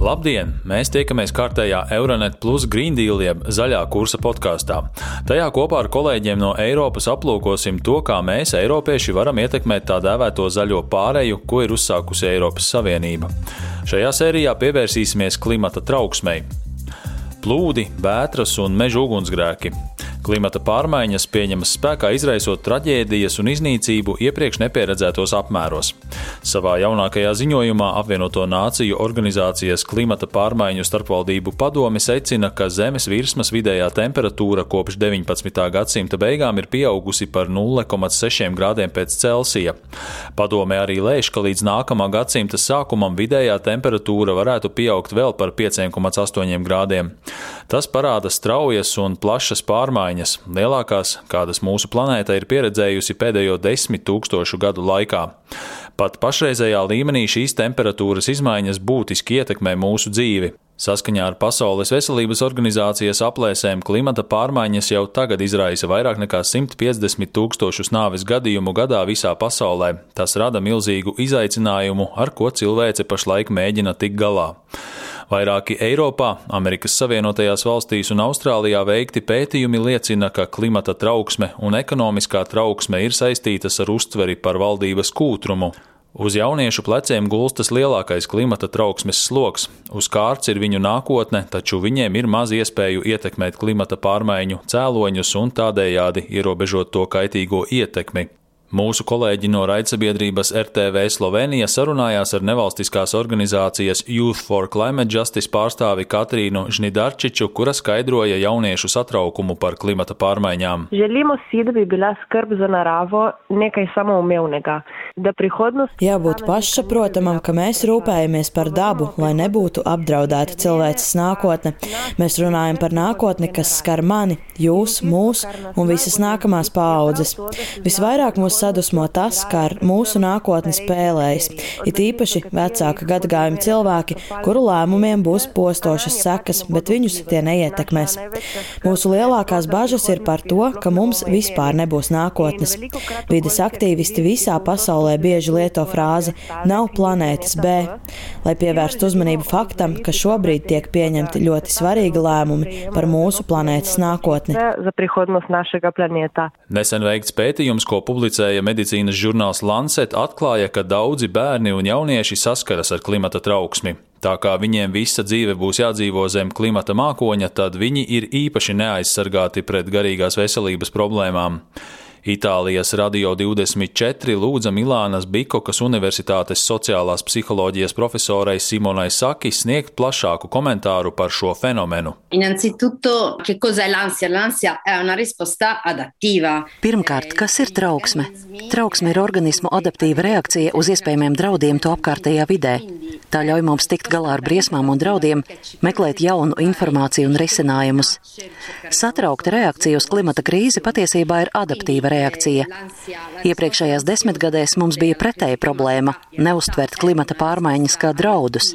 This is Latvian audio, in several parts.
Labdien! Mēs tiekamies kārtējā Euronet Plus Green Deal jeb zaļā kursa podkāstā. Tajā kopā ar kolēģiem no Eiropas aplūkosim to, kā mēs, Eiropieši, varam ietekmēt tā dēvēto zaļo pāreju, ko ir uzsākusi Eiropas Savienība. Šajā sērijā pievērsīsimies klimata trauksmei. Plūdi, vētras un meža ugunsgrēki. Klimata pārmaiņas pieņemas spēkā, izraisot traģēdijas un iznīcību iepriekš nepieredzētos apmēros. Savā jaunākajā ziņojumā apvienoto nāciju organizācijas klimata pārmaiņu starpvaldību padome secina, ka Zemes virsmas vidējā temperatūra kopš 19. gadsimta beigām ir pieaugusi par 0,6 grādiem pēc Celsija. Padome arī lēš, ka līdz nākamā gadsimta sākumam vidējā temperatūra varētu pieaugt vēl par 5,8 grādiem. Tas parāda straujas un plašas pārmaiņas pārmaiņas, lielākās, kādas mūsu planēta ir pieredzējusi pēdējo desmit tūkstošu gadu laikā. Pat pašreizējā līmenī šīs temperatūras izmaiņas būtiski ietekmē mūsu dzīvi. Saskaņā ar Pasaules veselības organizācijas aplēsēm klimata pārmaiņas jau tagad izraisa vairāk nekā 150 tūkstošus nāves gadījumu gadā visā pasaulē. Tas rada milzīgu izaicinājumu, ar ko cilvēce pašlaik mēģina tikt galā. Vairāki Eiropā, Amerikas Savienotajās valstīs un Austrālijā veikti pētījumi liecina, ka klimata trauksme un ekonomiskā trauksme ir saistītas ar uztveri par valdības kūtrumu. Uz jauniešu pleciem gulstas lielākais klimata trauksmes sloks. Uz kārts ir viņu nākotne, taču viņiem ir maz iespēju ietekmēt klimata pārmaiņu cēloņus un tādējādi ierobežot to kaitīgo ietekmi. Mūsu kolēģi no raidsabiedrības RTV Slovenija sarunājās ar nevalstiskās organizācijas Youth for Climate Justice pārstāvi Katrīnu Žnidarčiču, kura skaidroja jauniešu satraukumu par klimata pārmaiņām. Jābūt pašsaprotamam, ka mēs rūpējamies par dabu, lai nebūtu apdraudēta cilvēces nākotne. Mēs runājam par nākotni, kas skar mani, jūs, mūs un visas nākamās paaudzes. Visvairāk mūs sadusmo tas, kā ar mūsu nākotni spēlējas. It īpaši vecāka gadagājuma cilvēki, kuru lēmumiem būs postošas sekas, bet viņus tie neietekmēs. Mūsu lielākās bažas ir par to, ka mums vispār nebūs nākotnes. Vides aktīvisti visā pasaulē bieži lieto frāzi nav planētas B, lai pievērstu uzmanību faktam, ka šobrīd tiek pieņemti ļoti svarīgi lēmumi par mūsu planētas nākotni. Nesen veikts pētījums, ko publicēja publicēja medicīnas žurnāls Lancet, atklāja, ka daudzi bērni un jaunieši saskaras ar klimata trauksmi. Tā kā viņiem visa dzīve būs jādzīvo zem klimata mākoņa, tad viņi ir īpaši neaizsargāti pret garīgās veselības problēmām. Itālijas Radio 24 lūdza Milānas Bikokas Universitātes sociālās psiholoģijas profesorai Simonai Saki sniegt plašāku komentāru par šo fenomenu. Pirmkārt, kas ir trauksme? Trauksme ir organismu adaptīva reakcija uz iespējamiem draudiem to apkārtējā vidē. Tā ļauj mums tikt galā ar briesmām un draudiem, meklēt jaunu informāciju un risinājumus. Satraukta reakcija uz klimata krīzi patiesībā ir adaptīva reakcija. Iepriekšējās desmitgadēs mums bija pretēja problēma - neustvert klimata pārmaiņas kā draudus.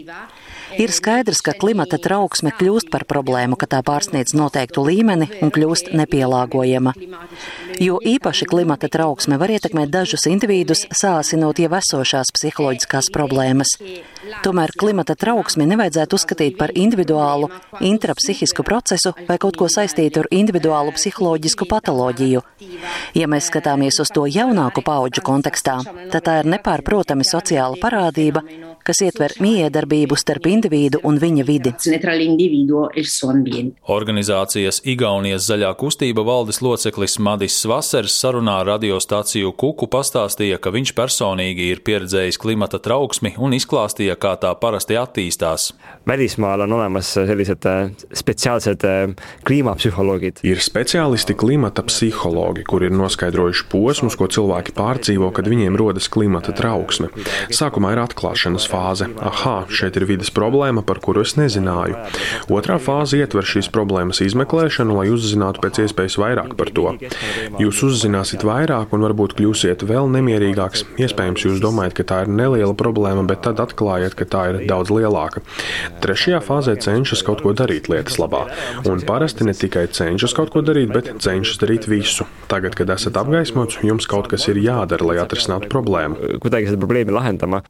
Ir skaidrs, ka klimata trauksme kļūst par problēmu, ka tā pārsniedz noteiktu līmeni un kļūst nepielāgojama. Jo īpaši klimata trauksme var ietekmēt dažus individus, sāsinot jau esošās psiholoģiskās problēmas. Tomēr klimata trauksmi nevajadzētu uzskatīt par individuālu, intrapsihisku procesu vai kaut ko saistītu ar individuālu psiholoģisku patoloģiju. Ja mēs skatāmies uz to jaunāku pauģu kontekstā, tad tā ir nepārprotami sociāla parādība, kas ietver miedarbību starp individu un viņa vidi. Organizācijas Igaunijas zaļā kustība valdes loceklis Madis Vasers sarunā radiostaciju Kuku pastāstīja, ka viņš personīgi ir pieredzējis klimata trauksmi un izklāstīja, kā tā parasti attīstās. Välismaal on olemas sellised äh, spetsiaalsed äh, kliimapsühholoogid. Ir speciālisti klimata psihologi, kuri ir noskaidrojuši posmus, ko cilvēki pārdzīvo, kad viņiem rodas klimata trauksme. Sākumā ir atklāšanas fāze - aha, šeit ir vidas problēma, par kuru es nezināju. Otrā fāze ietver šīs problēmas izmeklēšanu, lai uzzinātu pēc iespējas vairāk par to. Jūs uzzināsiet vairāk un varbūt kļūsiet vēl nemierīgāks. Iespējams, jūs domājat, ka tā ir neliela problēma, bet tad atklājat, ka tā ir daudz lielāka. Trešajā fāzē cenšas kaut ko darīt lietas labā. Un parasti ne tikai cenšas kaut ko darīt, bet cenšas darīt visu. Tagad, kad esat apgaismots, jums kaut kas ir jādara, lai atrisinātu problēmu.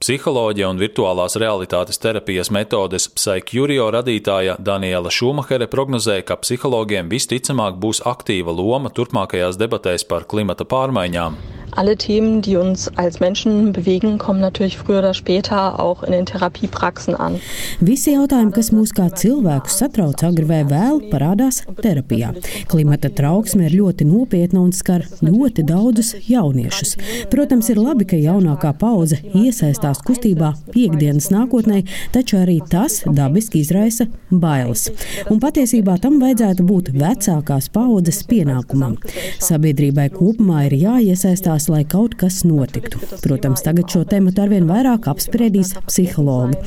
Psiholoģija un virtuālās realitātes terapijas metodes Psycurio radītāja Daniela Šumahere prognozēja, ka psihologiem visticamāk būs aktīva loma turpmākajās debatēs par klimata pārmaiņām. Alle Themen, die uns als Menschen bewegen, kommen natürlich früher oder später auch in den Therapiepraxen an. Visi jautājumi, kas mūs kā cilvēkus satrauc, agri vai vēl, parādās terapijā. Klimata trauksme ir ļoti nopietna un skar ļoti daudzus jauniešus. Protams, ir labi, ka jaunākā paudze iesaistās kustībā piekdienas nākotnē, taču arī tas dabiski izraisa bailes. Un patiesībā tam vajadzētu būt vecākās paudzes pienākumam. Sabiedrībai kopumā ir jāiesaistās jāskatās, lai kaut kas notiktu. Protams, tagad šo tēmu arvien vairāk apspriedīs psihologi.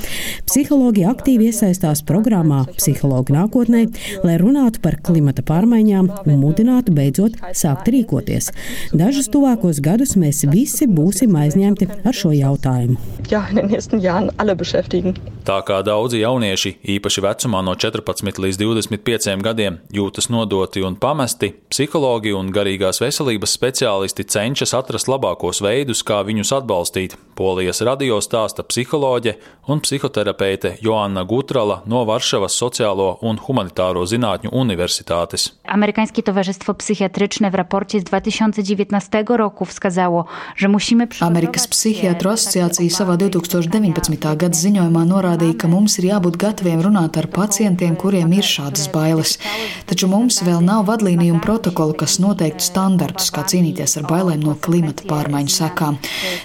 Psihologi aktīvi iesaistās programmā Psihologi nākotnē, lai runātu par klimata pārmaiņām un mudinātu beidzot sākt rīkoties. Dažus tuvākos gadus mēs visi būsim aizņemti ar šo jautājumu. Jā, Tā kā daudzi jaunieši, īpaši vecumā no 14 līdz 25 gadiem, jūtas nodoti un pamesti, psihologi un garīgās veselības speciālisti cenšas atrast labākos veidus, kā viņus atbalstīt. Polijas radio stāsta psiholoģe un psihoterapeite Joanna Gutrala no Varšavas Sociālo un Humanitāro zinātņu universitātes. Amerykańskie Towarzystwo Psychiatryczne w raporcie z 2019 roku wskazało, że musimy Amerikas Psihiatru asociācija savā 2019. gada ziņojumā norādīja, ka mums ir jābūt gataviem runāt ar pacientiem, kuriem ir šādas bailes. Taču mums vēl nav vadlīniju un protokolu, kas noteiktu standartus, kā cīnīties ar bailēm no klimata pārmaiņu sekām.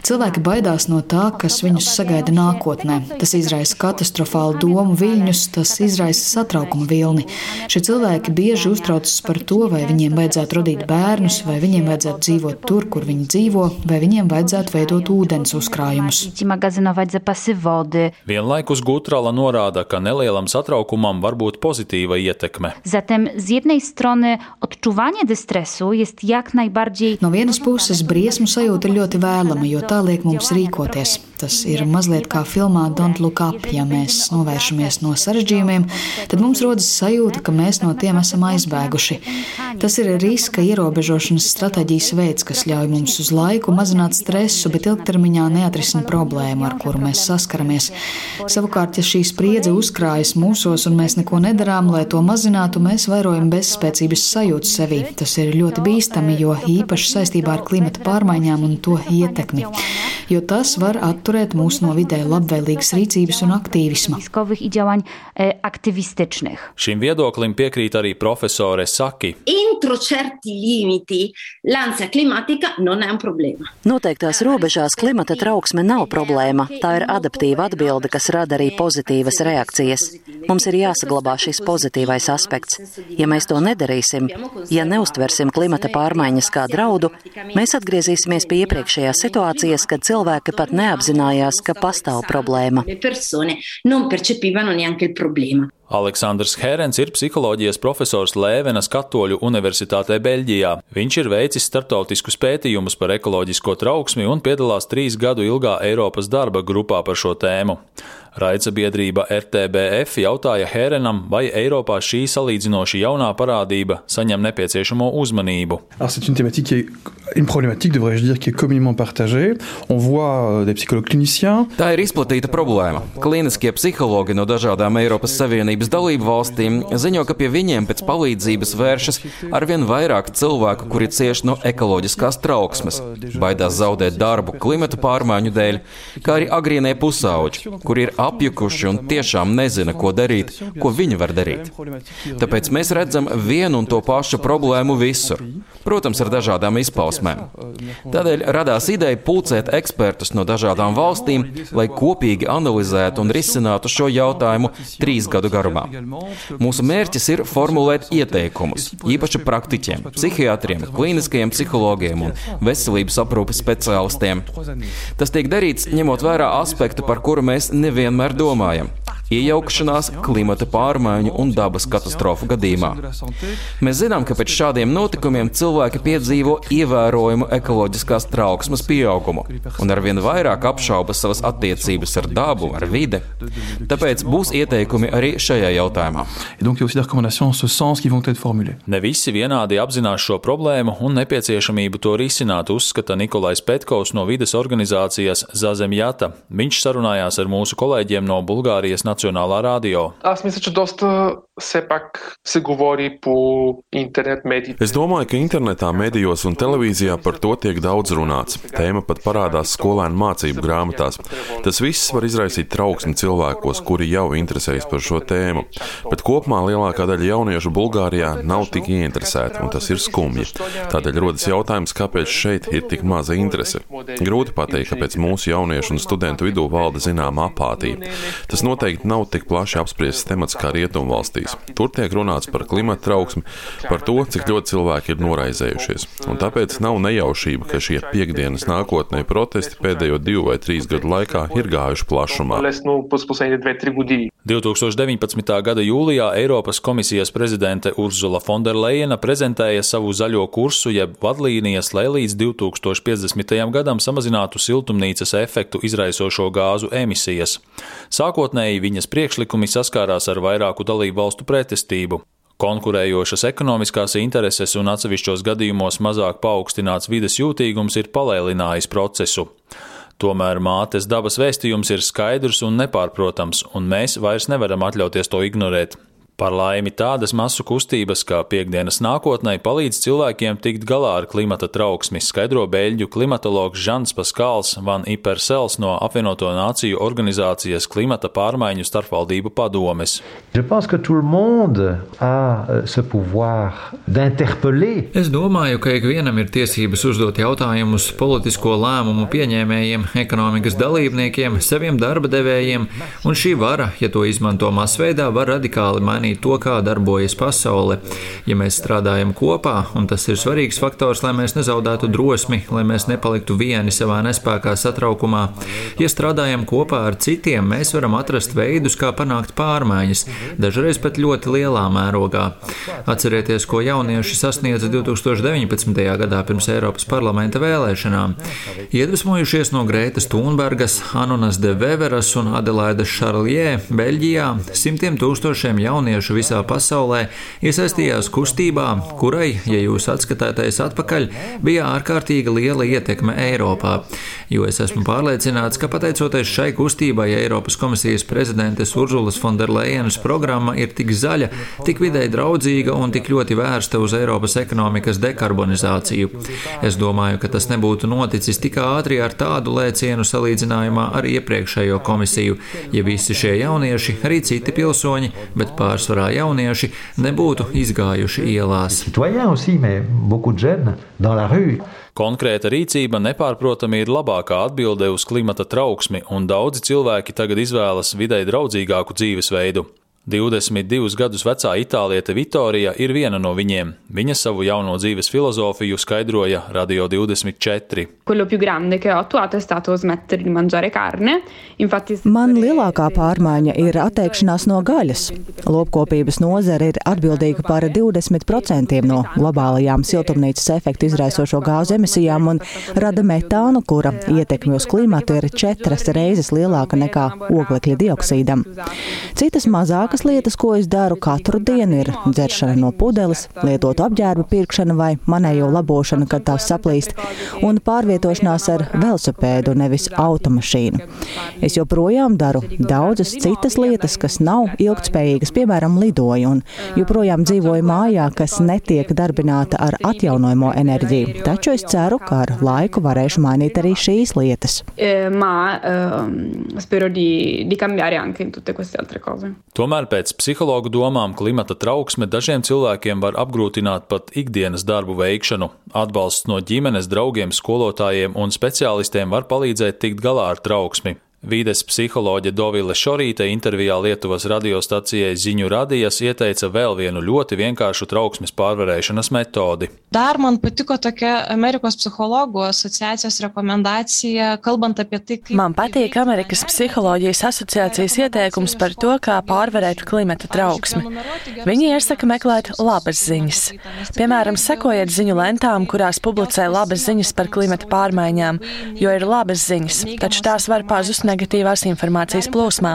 Cilvēki baidās no tā, kas viņus sagaida nākotnē. Tas izraisa katastrofālu domu viļņus, tas izraisa satraukuma vilni. Šie cilvēki bieži uztraucas par to, vai viņiem vajadzētu radīt bērnus, vai viņiem vajadzētu dzīvot tur, kur viņi dzīvo, vai viņiem vajadzētu veidot ūdens uzkrājumus. Vienlaikus Gutrala norāda, ka nelielam satraukumam var būt pozitīva ietekme. Zatem z jednej strony odczuwanie dystresu jest jak najbardziej. No vienas puses briesmu sajūta ir ļoti vēlama, jo tā liek mums rīkoties. Tas ir mazliet kā filmā Don't Look Up. Ja mēs novēršamies no sarežģījumiem, tad mums rodas sajūta, ka mēs no tiem esam aizbēguši. Tas ir riska ierobežošanas stratēģijas veids, kas ļauj mums uz laiku mazināt stresu, bet ilgtermiņā neatrisina problēmu, ar kuru mēs saskaramies. Savukārt, ja šī spriedze uzkrājas mūsos un mēs neko nedarām, lai to mazinātu, mēs vairojam bezspēcības sajūtu sevī. Tas ir ļoti bīstami, jo īpaši saistībā ar klimata pārmaiņām un to ietekmi, jo tas var atturēt mūs no vidē labvēlīgas rīcības un aktīvisma. Šim viedoklim piekrīt arī profesore Saki. Entro certi limiti l'ansia climatica non è un problema. Noteiktās robežās klimata trauksme nav problēma. Tā ir adaptīva atbilde, kas rada arī pozitīvas reakcijas. Mums ir jāsaglabā šis pozitīvais aspekts. Ja mēs to nedarīsim, ja neustversim klimata pārmaiņas kā draudu, mēs atgriezīsimies pie iepriekšējās situācijas, kad cilvēki pat neapzinājās, ka pastāv problēma. Aleksandrs Herens ir psiholoģijas profesors Lēvenas Katoļu Universitātē Beļģijā. Viņš ir veicis starptautiskus pētījumus par ekoloģisko trauksmi un piedalās trīs gadu ilgā Eiropas darba grupā par šo tēmu. Raidsabiedrība RTBF jautāja Herenam, vai Eiropā šī salīdzinoši jaunā parādība saņem nepieciešamo uzmanību. Une problématique, devrais-je dire, qui est communément partagée. On voit des psychologues cliniciens. Tā ir izplatīta problēma. Klīniskie psihologi no dažādām Eiropas Savienības dalību valstīm ziņo, ka pie viņiem pēc palīdzības vēršas arvien vairāk cilvēku, kuri cieš no ekoloģiskās trauksmes, baidās zaudēt darbu klimata pārmaiņu dēļ, kā arī agrīnie pusauģi, kuri ir apjukuši un tiešām nezina, ko darīt, ko viņi var darīt. Tāpēc mēs redzam vienu un to pašu problēmu visur. Protams, ar dažādām izpausmēm. Tādēļ radās ideja pulcēt ekspertus no dažādām valstīm, lai kopīgi analizētu un risinātu šo jautājumu trīs gadu garumā. Mūsu mērķis ir formulēt ieteikumus īpaši praktiķiem, psihiatriem, klīniskajiem psihologiem un veselības aprūpes speciālistiem. Tas tiek darīts ņemot vērā aspektu, par kuru mēs nevienmēr domājam iejaukšanās klimata pārmaiņu un dabas katastrofu gadījumā. Mēs zinām, ka pēc šādiem notikumiem cilvēki piedzīvo ievērojumu ekoloģiskās trauksmes pieaugumu un arvien vairāk apšauba savas attiecības ar dabu, ar vidi. Tāpēc būs ieteikumi arī šajā jautājumā. Ne visi vienādi apzinās šo problēmu un nepieciešamību to risināt, uzskata Nikolais Petkovs no vides organizācijas Zazemjata. Viņš sarunājās ar mūsu kolēģiem no Bulgārijas Nacionālā radio. A, mi se dosta все пак се говори по интернет медиите. Es domāju, ka internetā, medijos un televīzijā par to tiek daudz runāts. Tēma pat parādās skolēnu mācību grāmatās. Tas viss var izraisīt trauksmi cilvēkos, kuri jau interesējas par šo tēmu. Bet kopumā lielākā daļa jauniešu Bulgārijā nav tik ieinteresēti, un tas ir skumji. Tādēļ rodas jautājums, kāpēc šeit ir tik maza interese. Grūti pateikt, kāpēc mūsu jauniešu un studentu vidū valda zināma apātija. Tas noteikti nav tik plaši apspriests temats kā Rietumvalstīs. Tur tiek runāts par klimata trauksmi, par to, cik ļoti cilvēki ir noraizējušies. Un tāpēc nav nejaušība, ka šie piekdienas nākotnē protesti pēdējo divu vai trīs gadu laikā ir gājuši plašumā. 2019. gada jūlijā Eiropas komisijas prezidente Urzula Fonderleina prezentēja savu zaļo kursu, jeb vadlīnijas, lai līdz 2050. gadam samazinātu siltumnīcas efektu izraisošo gāzu emisijas. Sākotnēji viņa Viņas priekšlikumi saskārās ar vairāku dalību valstu pretestību. Konkurējošas ekonomiskās intereses un atsevišķos gadījumos mazāk paaugstināts vides jūtīgums ir palēlinājis procesu. Tomēr mātes dabas vēstījums ir skaidrs un nepārprotams, un mēs vairs nevaram atļauties to ignorēt. Par laimi tādas masu kustības kā piekdienas nākotnē palīdz cilvēkiem tikt galā ar klimata trauksmi, skaidro beļģu klimatologs Žants Paskāls Van Ipersels no apvienoto nāciju organizācijas klimata pārmaiņu starpvaldību padomes. Es domāju, ka ikvienam ir tiesības uzdot jautājumus politisko lēmumu pieņēmējiem, ekonomikas dalībniekiem, saviem darba devējiem, un šī vara, ja to izmanto masveidā, var radikāli mainīt mainīt to, kā darbojas pasaule. Ja mēs strādājam kopā, un tas ir svarīgs faktors, lai mēs nezaudētu drosmi, lai mēs nepaliktu vieni savā nespējā satraukumā, ja strādājam kopā ar citiem, mēs varam atrast veidus, kā panākt pārmaiņas, dažreiz pat ļoti lielā mērogā. Atcerieties, ko jaunieši sasniedza 2019. gadā pirms Eiropas parlamenta vēlēšanām. Iedvesmojušies no Grētas Thunbergas, Anunas de Veveras un Adelaidas Šarlie, Beļģijā, simtiem tūkstošiem jauniešu jauniešu visā pasaulē iesaistījās kustībā, kurai, ja jūs atskatāties atpakaļ, bija ārkārtīgi liela ietekme Eiropā. Jo es esmu pārliecināts, ka pateicoties šai kustībai, Eiropas komisijas prezidentes Urzulas Fonderlejenas programma ir tik zaļa, tik videi draudzīga un tik ļoti vērsta uz Eiropas ekonomikas dekarbonizāciju. Es domāju, ka tas nebūtu noticis tik ātri ar tādu lēcienu salīdzinājumā ar iepriekšējo komisiju, ja visi šie jaunieši, arī citi pilsoņi, bet pār pārsvarā jaunieši, nebūtu izgājuši ielās. Konkrēta rīcība nepārprotami ir labākā atbilde uz klimata trauksmi, un daudzi cilvēki tagad izvēlas videi draudzīgāku dzīvesveidu. 22 gadus vecā itāliete Vitorija ir viena no viņiem. Viņa savu jauno dzīves filozofiju skaidroja Radio 24. Man lielākā pārmaiņa ir atteikšanās no gaļas. Lopkopības nozare ir atbildīga par 20% no globālajām siltumnīcas efektu izraisošo gāzu emisijām un rada metānu, kura ietekme uz klimatu ir četras reizes lielāka nekā oglekļa dioksīdam. Citas mazāk Labākas lietas, ko es daru katru dienu, ir dzeršana no pudeles, lietotu apģērbu pirkšana vai manējo labošana, kad tās saplīst, un pārvietošanās ar velosipēdu, nevis automašīnu. Es joprojām daru daudzas citas lietas, kas nav ilgtspējīgas, piemēram, lidoju, un joprojām dzīvoju mājā, kas netiek darbināta ar atjaunojamo enerģiju. Taču es ceru, ka ar laiku varēšu mainīt arī šīs lietas. Eh, ma, uh, spero di, di cambiare anche in tutte queste altre cose. Tomēr Tomēr pēc psihologu domām klimata trauksme dažiem cilvēkiem var apgrūtināt pat ikdienas darbu veikšanu. Atbalsts no ģimenes, draugiem, skolotājiem un speciālistiem var palīdzēt tikt galā ar trauksmi. Vides psiholoģe Dovile Šorīte intervijā Lietuvas radiostacijai Ziņu radijas ieteica vēl vienu ļoti vienkāršu trauksmes pārvarēšanas metodi. Dar man patiko tokia Amerikos psichologų asociacijos rekomendācija, kalbant apie tai, kaip. Man patīk Amerikas psiholoģijas asociācijas ieteikums par to, kā pārvarēt klimata trauksmi. Viņi iesaka meklēt labas ziņas. Piemēram, sekojiet ziņu lentām, kurās publicē labas ziņas par klimata pārmaiņām, jo ir labas ziņas, taču tās var pazust negatīvās informācijas plūsmā.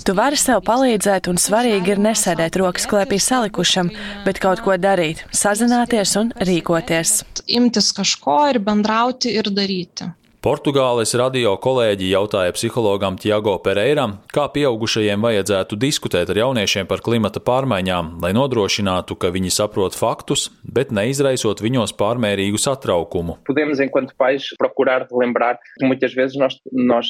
Tu vari sev palīdzēt, un svarīgi ir nesēdēt rokas klēpī salikušam, bet kaut ko darīt, sazināties un rīkoties. Imtis kažko ir bendrauti ir daryti. Portugāles radio kolēģi jautāja psihologam Tiago Pereiram, kā pieaugušajiem vajadzētu diskutēt ar jauniešiem par klimata pārmaiņām, lai nodrošinātu, ka viņi saprot faktus, bet neizraisot viņos pārmērīgu satraukumu.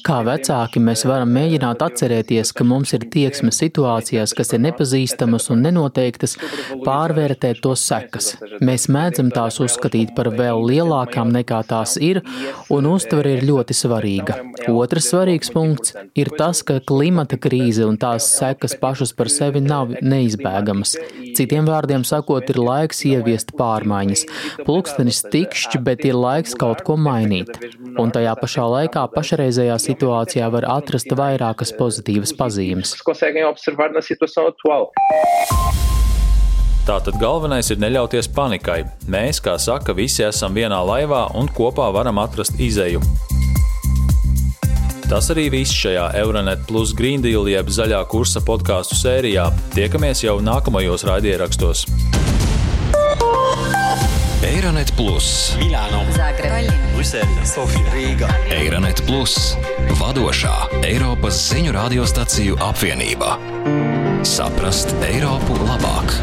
Kā vecāki mēs varam mēģināt atcerēties, ka mums ir tieksme situācijās, kas ir nepazīstamas un nenoteiktas, pārvērtēt to sekas. Mēs mēdzam tās uzskatīt par vēl lielākām nekā tās ir un uztvert uztvere ir ļoti svarīga. Otrs svarīgs punkts ir tas, ka klimata krīze un tās sekas pašas par sevi nav neizbēgamas. Citiem vārdiem sakot, ir laiks ieviest pārmaiņas. Pulkstenis tikšķi, bet ir laiks kaut ko mainīt. Un tajā pašā laikā pašreizējā situācijā var atrast vairākas pozitīvas pazīmes. Tātad galvenais ir neļauties panikai. Mēs, kā saka, visi esam vienā laivā un kopā varam atrast izēju. Tas arī viss šajā Euronet Plus Green Deal jeb zaļā kursa podkāstu sērijā. Tiekamies jau nākamajos raidierakstos. Eironet Plus, Milāno, Zagreba, Brisele, Sofija, Rīga. Eironet Plus, vadošā Eiropas ziņu radiostaciju apvienība. Saprast Eiropu labāk!